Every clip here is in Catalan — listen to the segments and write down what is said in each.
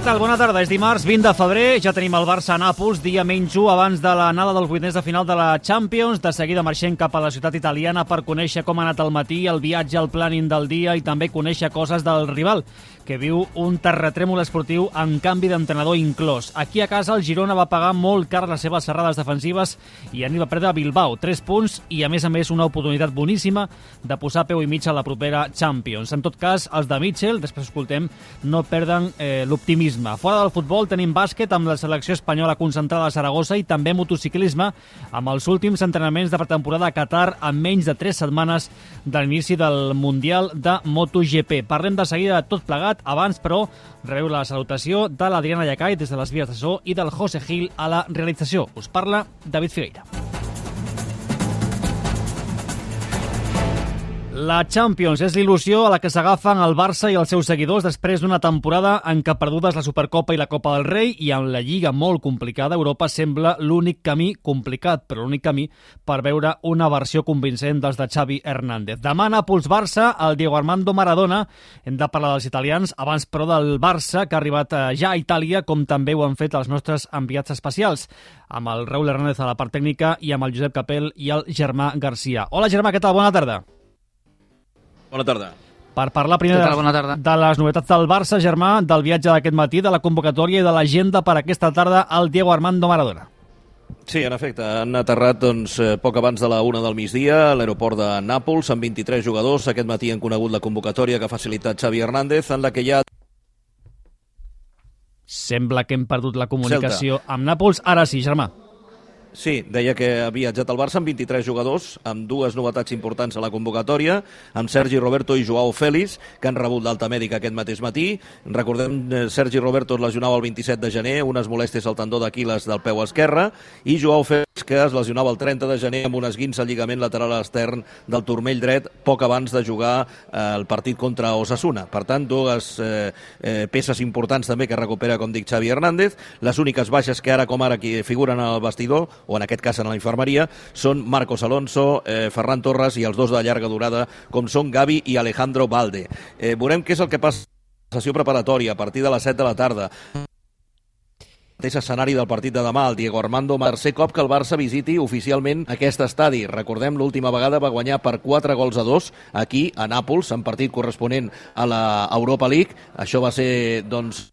Què tal? Bona tarda. És dimarts 20 de febrer. Ja tenim el Barça a Nàpols, dia menys 1 abans de l'anada dels vuitens de final de la Champions. De seguida marxem cap a la ciutat italiana per conèixer com ha anat el matí, el viatge, el planning del dia i també conèixer coses del rival que viu un terratrèmol esportiu en canvi d'entrenador inclòs. Aquí a casa el Girona va pagar molt car les seves serrades defensives i anirà a perdre a Bilbao. 3 punts i a més a més una oportunitat boníssima de posar peu i mig a la propera Champions. En tot cas, els de Mitchell, després escoltem, no perden eh, l'optimisme. Fora del futbol tenim bàsquet amb la selecció espanyola concentrada a Saragossa i també motociclisme amb els últims entrenaments de pretemporada a Qatar en menys de 3 setmanes de l'inici del Mundial de MotoGP. Parlem de seguida de tot plegat abans, però, rebeu la salutació de l'Adriana Llacai des de les vies de so i del José Gil a la realització. Us parla David Figueira. La Champions és l'il·lusió a la que s'agafen el Barça i els seus seguidors després d'una temporada en què perdudes la Supercopa i la Copa del Rei i en la Lliga molt complicada, Europa sembla l'únic camí complicat, però l'únic camí per veure una versió convincent dels de Xavi Hernández. Demà Nàpols-Barça, el Diego Armando Maradona, hem de parlar dels italians, abans però del Barça, que ha arribat eh, ja a Itàlia, com també ho han fet els nostres enviats especials, amb el Raúl Hernández a la part tècnica i amb el Josep Capel i el Germà Garcia. Hola Germà, què tal? Bona tarda. Bona tarda. Per parlar primer tal? Bona tarda. de les novetats del Barça, Germà, del viatge d'aquest matí, de la convocatòria i de l'agenda per aquesta tarda al Diego Armando Maradona. Sí, en efecte, han aterrat doncs, eh, poc abans de la una del migdia a l'aeroport de Nàpols amb 23 jugadors. Aquest matí han conegut la convocatòria que ha facilitat Xavi Hernández, en la que hi ha Sembla que hem perdut la comunicació amb Nàpols. Ara sí, Germà. Sí, deia que ha viatjat al Barça amb 23 jugadors, amb dues novetats importants a la convocatòria, amb Sergi Roberto i Joao Félix, que han rebut l'alta mèdica aquest mateix matí. Recordem, eh, Sergi Roberto es lesionava el 27 de gener, unes molèsties al tendó d'Aquiles del peu esquerre, i Joao Félix, que es lesionava el 30 de gener amb un esguins al lligament lateral extern del turmell dret, poc abans de jugar eh, el partit contra Osasuna. Per tant, dues eh, eh, peces importants també que recupera, com dic, Xavi Hernández. Les úniques baixes que ara com ara aquí figuren al vestidor o en aquest cas en la infermeria, són Marcos Alonso, eh, Ferran Torres i els dos de llarga durada, com són Gavi i Alejandro Valde. Eh, veurem què és el que passa sessió preparatòria a partir de les 7 de la tarda mateix escenari del partit de demà, el Diego Armando, tercer cop que el Barça visiti oficialment aquest estadi. Recordem, l'última vegada va guanyar per 4 gols a 2 aquí, a Nàpols, en partit corresponent a la Europa League. Això va ser, doncs,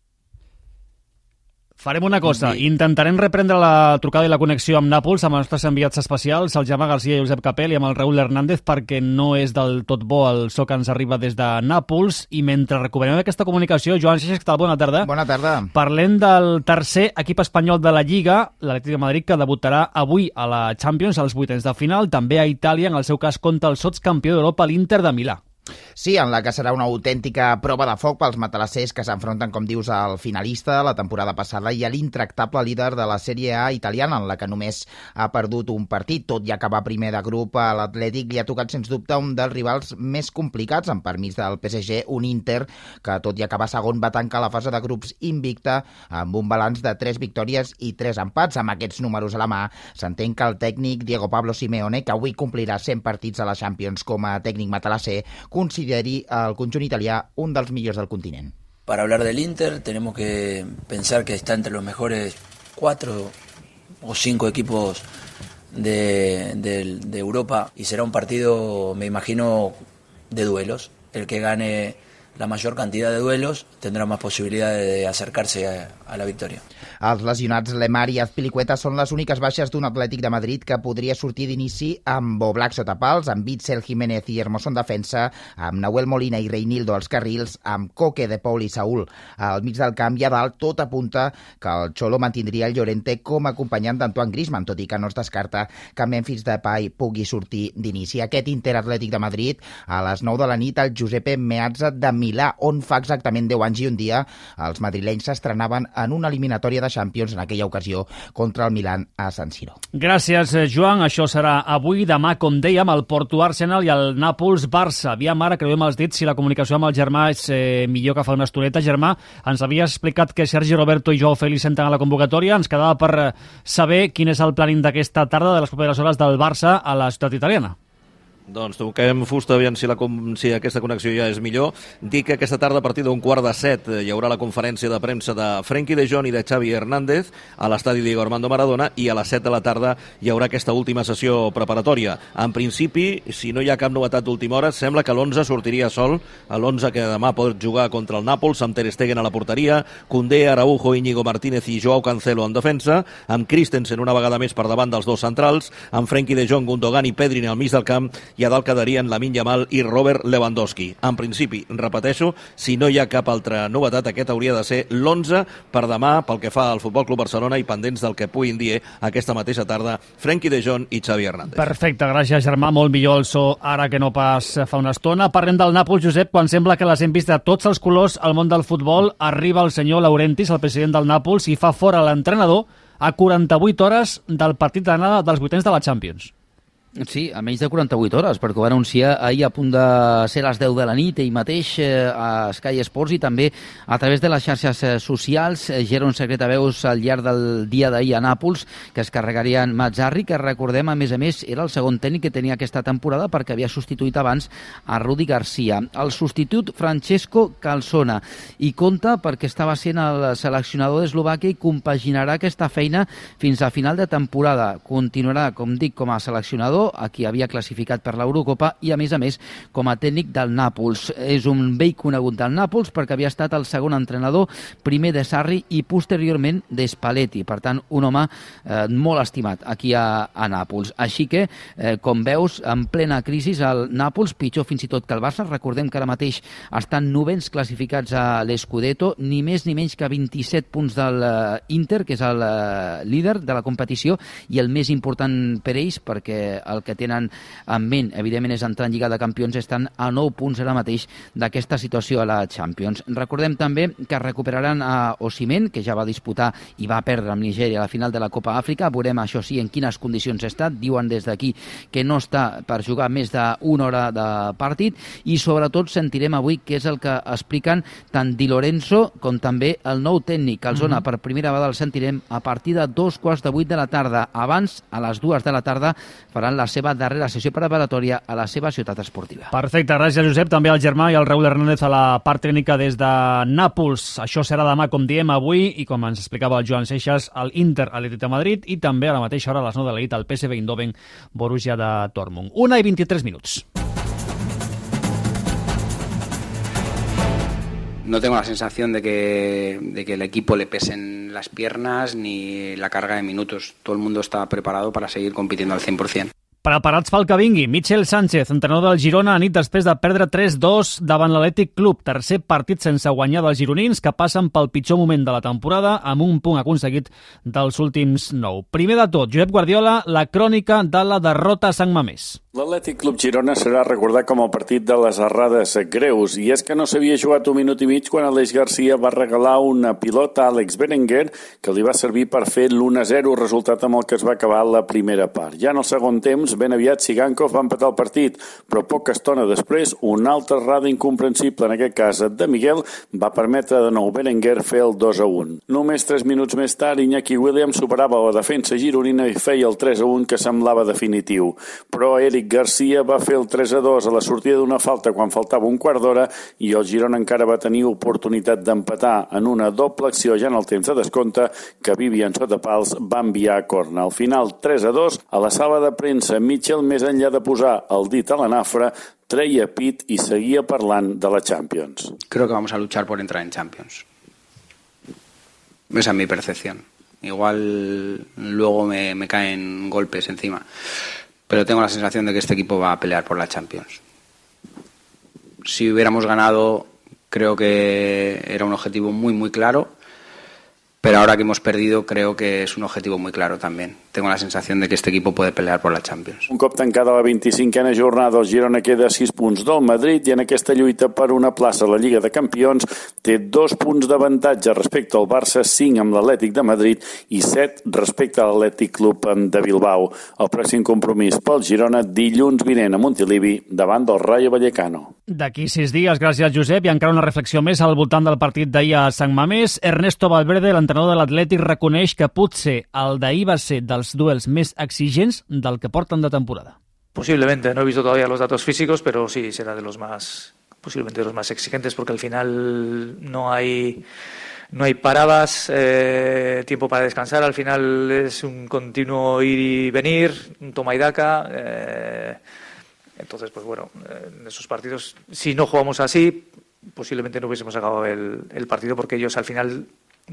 Farem una cosa, intentarem reprendre la trucada i la connexió amb Nàpols, amb els nostres enviats especials, el Gemma Garcia i Josep Capel i amb el Raúl Hernández, perquè no és del tot bo el so que ens arriba des de Nàpols, i mentre recuperem aquesta comunicació, Joan Seixas, què tal? Bona tarda. Bona tarda. Parlem del tercer equip espanyol de la Lliga, l'Atlètic de Madrid, que debutarà avui a la Champions, als vuitens de final, també a Itàlia, en el seu cas contra el sots campió d'Europa, l'Inter de Milà. Sí, en la que serà una autèntica prova de foc pels matalassers que s'enfronten, com dius, al finalista la temporada passada i a l'intractable líder de la Sèrie A italiana, en la que només ha perdut un partit. Tot i acabar primer de grup, a l'Atlètic li ha tocat, sens dubte, un dels rivals més complicats, amb permís del PSG, un Inter, que tot i acabar segon va tancar la fase de grups invicta amb un balanç de 3 victòries i 3 empats. Amb aquests números a la mà, s'entén que el tècnic Diego Pablo Simeone, que avui complirà 100 partits a la Champions com a tècnic matalasser, consideri el conjunt italià un dels millors del continent. Para hablar del Inter tenemos que pensar que está entre los mejores cuatro o cinco equipos de, de, de Europa y será un partido, me imagino, de duelos. El que gane la mayor cantidad de duelos tendrá más posibilidades de acercarse a, a la victoria. Els lesionats Lemar i Azpilicueta són les úniques baixes d'un Atlètic de Madrid que podria sortir d'inici amb Oblak sota pals, amb Bitzel Jiménez i Hermoso en defensa, amb Nahuel Molina i Reinildo als carrils, amb Coque de Paul i Saúl al mig del camp i a dalt tot apunta que el Xolo mantindria el Llorente com a acompanyant d'Antoine Griezmann, tot i que no es descarta que Memphis Depay pugui sortir d'inici. Aquest Inter Atlètic de Madrid a les 9 de la nit al Giuseppe Meazza de Milà, on fa exactament 10 anys i un dia els madrilenys s'estrenaven en una eliminatòria de Champions en aquella ocasió contra el Milan a San Siro. Gràcies, eh, Joan. Això serà avui, demà, com dèiem, el Porto Arsenal i el Nàpols-Barça. Aviam ara, creuem els dits, si la comunicació amb el Germà és eh, millor que fa una estoneta. Germà, ens havies explicat que Sergi Roberto i Joao Félix entren a la convocatòria. Ens quedava per eh, saber quin és el planning d'aquesta tarda, de les properes hores del Barça a la ciutat italiana. Doncs toquem fusta, aviam si, la, si aquesta connexió ja és millor. Dic que aquesta tarda, a partir d'un quart de set, hi haurà la conferència de premsa de Frenkie de Jong i de Xavi Hernández a l'estadi Diego Armando Maradona i a les 7 de la tarda hi haurà aquesta última sessió preparatòria. En principi, si no hi ha cap novetat d'última hora, sembla que l'11 sortiria sol, a l'11 que demà pot jugar contra el Nàpols, amb Ter Stegen a la porteria, Condé, Araujo, Íñigo Martínez i Joao Cancelo en defensa, amb Christensen una vegada més per davant dels dos centrals, amb Frenkie de Jong, Gundogan i Pedri al mig del camp i a dalt quedarien Lamin Yamal i Robert Lewandowski. En principi, repeteixo, si no hi ha cap altra novetat, aquest hauria de ser l'11 per demà pel que fa al Futbol Club Barcelona i pendents del que puguin dir aquesta mateixa tarda Frenkie de Jong i Xavi Hernández. Perfecte, gràcies Germà, molt millor el so ara que no pas fa una estona. Parlem del Nàpols, Josep, quan sembla que les hem vist de tots els colors al món del futbol, arriba el senyor Laurentis, el president del Nàpols, i fa fora l'entrenador a 48 hores del partit d'anada dels vuitens de la Champions. Sí, a menys de 48 hores, perquè ho va anunciar ahir a punt de ser les 10 de la nit, ell mateix eh, a Sky Sports i també a través de les xarxes eh, socials. Eh, ja era un secret a veus al llarg del dia d'ahir a Nàpols, que es carregarien Mazzarri, que recordem, a més a més, era el segon tècnic que tenia aquesta temporada perquè havia substituït abans a Rudi Garcia. El substitut Francesco Calzona i compta perquè estava sent el seleccionador d'Eslovàquia i compaginarà aquesta feina fins a final de temporada. Continuarà, com dic, com a seleccionador a qui havia classificat per l'Eurocopa i, a més a més, com a tècnic del Nàpols. És un vell conegut del Nàpols perquè havia estat el segon entrenador, primer de Sarri i posteriorment de Spalletti. Per tant, un home eh, molt estimat aquí a, a Nàpols. Així que, eh, com veus, en plena crisi el Nàpols, pitjor fins i tot que el Barça. Recordem que ara mateix estan novens classificats a l'Escudeto, ni més ni menys que 27 punts de l'Inter, que és el eh, líder de la competició i el més important per ells perquè el que tenen en ment, evidentment, és entrar en Lliga de Campions, estan a 9 punts ara mateix d'aquesta situació a la Champions. Recordem també que recuperaran a Osimen, que ja va disputar i va perdre amb Nigèria a la final de la Copa Àfrica. Veurem, això sí, en quines condicions està. Diuen des d'aquí que no està per jugar més d'una hora de partit i sobretot sentirem avui què és el que expliquen tant Di Lorenzo com també el nou tècnic, el Zona. Mm -hmm. Per primera vegada el sentirem a partir de dos quarts de vuit de la tarda. Abans, a les dues de la tarda, faran la seva darrera sessió preparatòria a la seva ciutat esportiva. Perfecte, gràcies Josep, també al Germà i al Raúl Hernández a la part tècnica des de Nàpols. Això serà demà, com diem, avui, i com ens explicava el Joan Seixas, al Inter Atlètic de Madrid i també a la mateixa hora a les 9 de la nit al PSV Eindhoven Borussia de Dortmund. Una i 23 minuts. no tengo la sensación de que, de que el equipo le pesen las piernas ni la carga de minutos. Todo el mundo está preparado para seguir compitiendo al 100%. Preparats pel que vingui. Michel Sánchez, entrenador del Girona, a nit després de perdre 3-2 davant l'Atlètic Club. Tercer partit sense guanyar dels gironins que passen pel pitjor moment de la temporada amb un punt aconseguit dels últims nou. Primer de tot, Josep Guardiola, la crònica de la derrota a Sant Mamés. L'Atlètic Club Girona serà recordat com el partit de les errades greus i és que no s'havia jugat un minut i mig quan Aleix Garcia va regalar una pilota a Alex Berenguer que li va servir per fer l'1-0, resultat amb el que es va acabar la primera part. Ja en el segon temps, ben aviat Sigankov va empatar el partit, però poca estona després, una altra errada incomprensible, en aquest cas de Miguel, va permetre de nou Berenguer fer el 2-1. Només 3 minuts més tard, Iñaki Williams superava la defensa gironina i feia el 3-1 que semblava definitiu. Però Eric Garcia va fer el 3 a 2 a la sortida d'una falta quan faltava un quart d'hora i el Girona encara va tenir oportunitat d'empatar en una doble acció ja en el temps de descompte que Vivian Sotapals va enviar a corna. Al final, 3 a 2, a la sala de premsa, Mitchell, més enllà de posar el dit a la nafra, treia pit i seguia parlant de la Champions. Creo que vamos a luchar por entrar en Champions. Esa es mi percepción. Igual luego me caen golpes encima pero tengo la sensación de que este equipo va a pelear por la Champions. Si hubiéramos ganado, creo que era un objetivo muy, muy claro pero ahora que hemos perdido creo que es un objetivo muy claro también. Tengo la sensación de que este equipo puede pelear por la Champions. Un cop tancada la 25a jornada, el Girona queda a 6 punts del Madrid i en aquesta lluita per una plaça a la Lliga de Campions té dos punts d'avantatge respecte al Barça, 5 amb l'Atlètic de Madrid i 7 respecte a l'Atlètic Club de Bilbao. El pròxim compromís pel Girona dilluns vinent a Montilivi davant del Rayo Vallecano. D'aquí sis dies, gràcies Josep, i encara una reflexió més al voltant del partit d'ahir a Sant Mamés. Ernesto Valverde, l'entrenador l'entrenador de l'Atlètic reconeix que potser el d'ahir va ser dels duels més exigents del que porten de temporada. Posiblemente, no he visto todavía los datos físicos, pero sí será de los más, posiblemente de los más exigentes, porque al final no hay no hay paradas, eh, tiempo para descansar, al final es un continuo ir y venir, un toma y daca. Eh, entonces, pues bueno, en esos partidos, si no jugamos así, posiblemente no hubiésemos acabado el partido porque ellos al final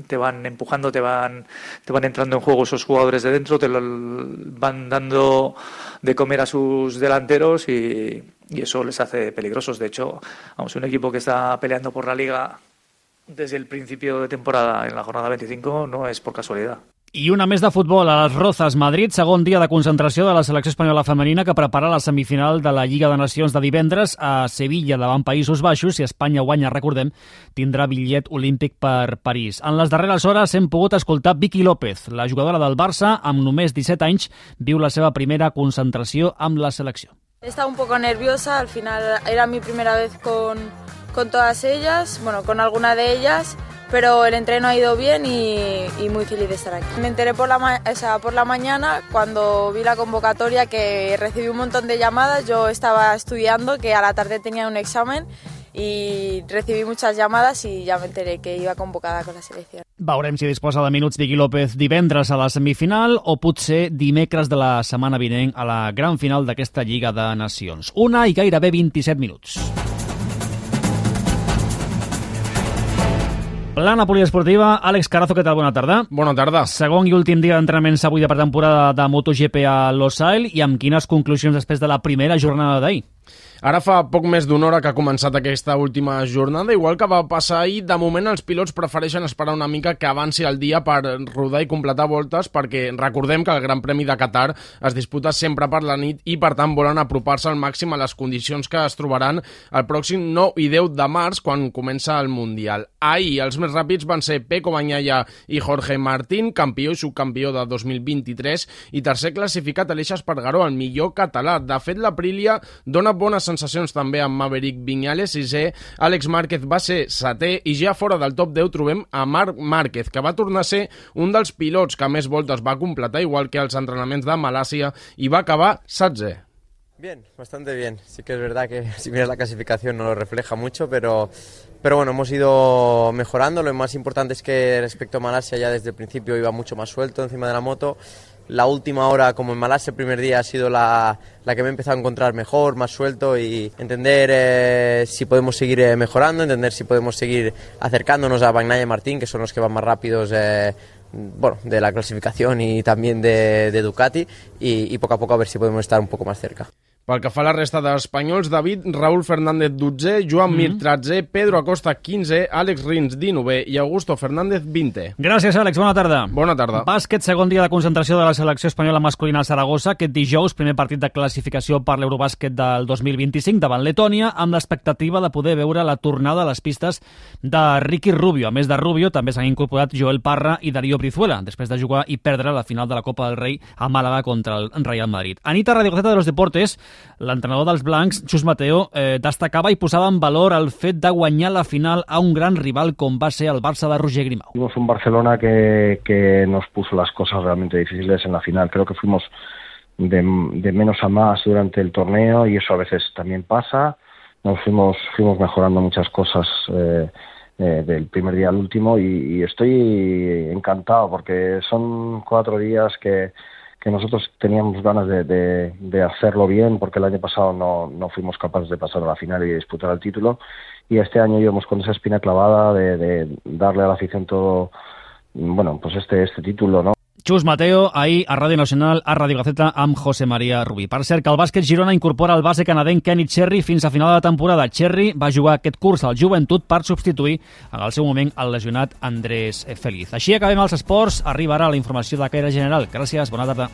te van empujando, te van, te van entrando en juego esos jugadores de dentro, te lo, van dando de comer a sus delanteros y, eso les hace peligrosos. De hecho, vamos, un equipo que está peleando por la liga desde el principio de temporada en la jornada 25 no és por casualidad. I una més de futbol a les Rozas, Madrid, segon dia de concentració de la selecció espanyola femenina que prepara la semifinal de la Lliga de Nacions de divendres a Sevilla davant Països Baixos. Si Espanya guanya, recordem, tindrà bitllet olímpic per París. En les darreres hores hem pogut escoltar Vicky López, la jugadora del Barça, amb només 17 anys, viu la seva primera concentració amb la selecció. Estaba un poco nerviosa, al final era mi primera vez con, con todas ellas, bueno, con alguna de ellas, pero el entreno ha ido bien y, y muy feliz de estar aquí. Me enteré por la, o sea, por la mañana cuando vi la convocatoria que recibí un montón de llamadas, yo estaba estudiando, que a la tarde tenía un examen y recibí muchas llamadas y ya me enteré que iba convocada con la selección. Veurem si disposa de minuts Vicky López divendres a la semifinal o potser dimecres de la setmana vinent a la gran final d'aquesta Lliga de Nacions. Una i gairebé 27 minuts. Plana poliesportiva, Àlex Carazo, què tal? Bona tarda. Bona tarda. Segon i últim dia d'entrenaments avui de pretemporada de MotoGP a Losail i amb quines conclusions després de la primera jornada d'ahir? Ara fa poc més d'una hora que ha començat aquesta última jornada, igual que va passar ahir, de moment els pilots prefereixen esperar una mica que avanci el dia per rodar i completar voltes, perquè recordem que el Gran Premi de Qatar es disputa sempre per la nit i per tant volen apropar-se al màxim a les condicions que es trobaran el pròxim 9 i 10 de març quan comença el Mundial. Ahir els més ràpids van ser Peco Banyaya i Jorge Martín, campió i subcampió de 2023 i tercer classificat Aleix Espargaró, el millor català. De fet, l'Aprilia dona bones sensacions també amb Maverick Viñales, sisè, Àlex Márquez va ser setè i ja fora del top 10 trobem a Marc Márquez, que va tornar a ser un dels pilots que més voltes va completar, igual que els entrenaments de Malàcia, i va acabar setzè. Bien, bastante bien. Sí que es verdad que si miras la clasificación no lo refleja mucho, pero, pero bueno, hemos ido mejorando. Lo más importante es que respecto a Malasia ya desde el principio iba mucho más suelto encima de la moto. La última hora, como en Malasia el primer día, ha sido la, la que me he empezado a encontrar mejor, más suelto y entender eh, si podemos seguir eh, mejorando, entender si podemos seguir acercándonos a Bagnaia y Martín, que son los que van más rápidos. Eh, bueno, de la clasificación y también de, Ducati y poco a poco a ver si podemos estar un poco más cerca. Pel que fa a la resta d'espanyols, David Raúl Fernández 12è, Joan mm -hmm. Mir 13è, Pedro Acosta 15è, Àlex Rins 19è i Augusto Fernández 20è. Gràcies, Àlex. Bona tarda. Bona tarda. Bàsquet, segon dia de concentració de la selecció espanyola masculina a Saragossa. Aquest dijous, primer partit de classificació per l'Eurobàsquet del 2025 davant Letònia, amb l'expectativa de poder veure la tornada a les pistes de Ricky Rubio. A més de Rubio, també s'han incorporat Joel Parra i Darío Brizuela, després de jugar i perdre la final de la Copa del Rei a Màlaga contra el Real Madrid. Anita Radioceta de los Deportes l'entrenador dels blancs, Xus Mateo, eh, destacava i posava en valor el fet de guanyar la final a un gran rival com va ser el Barça de Roger Grimau. Fuimos un Barcelona que, que nos puso las cosas realmente difíciles en la final. Creo que fuimos de, menos a más durante el torneo y eso a veces también pasa. Nos fuimos, fuimos mejorando muchas cosas eh, eh, del primer día al último y estoy encantado porque son cuatro días que que nosotros teníamos ganas de, de, hacerlo bien porque el año pasado no, no fuimos capaces de pasar a la final y disputar el título. Y este año íbamos con esa espina clavada de, de darle a la afición todo bueno pues este este título no Xus Mateo, ahir a Ràdio Nacional, a Ràdio Gaceta, amb José María Rubí. Per cert, que el bàsquet Girona incorpora el base canadenc Kenny Cherry fins a final de temporada. Cherry va jugar aquest curs al Joventut per substituir en el seu moment el lesionat Andrés Feliz. Així acabem els esports. Arribarà la informació de caire general. Gràcies, bona tarda.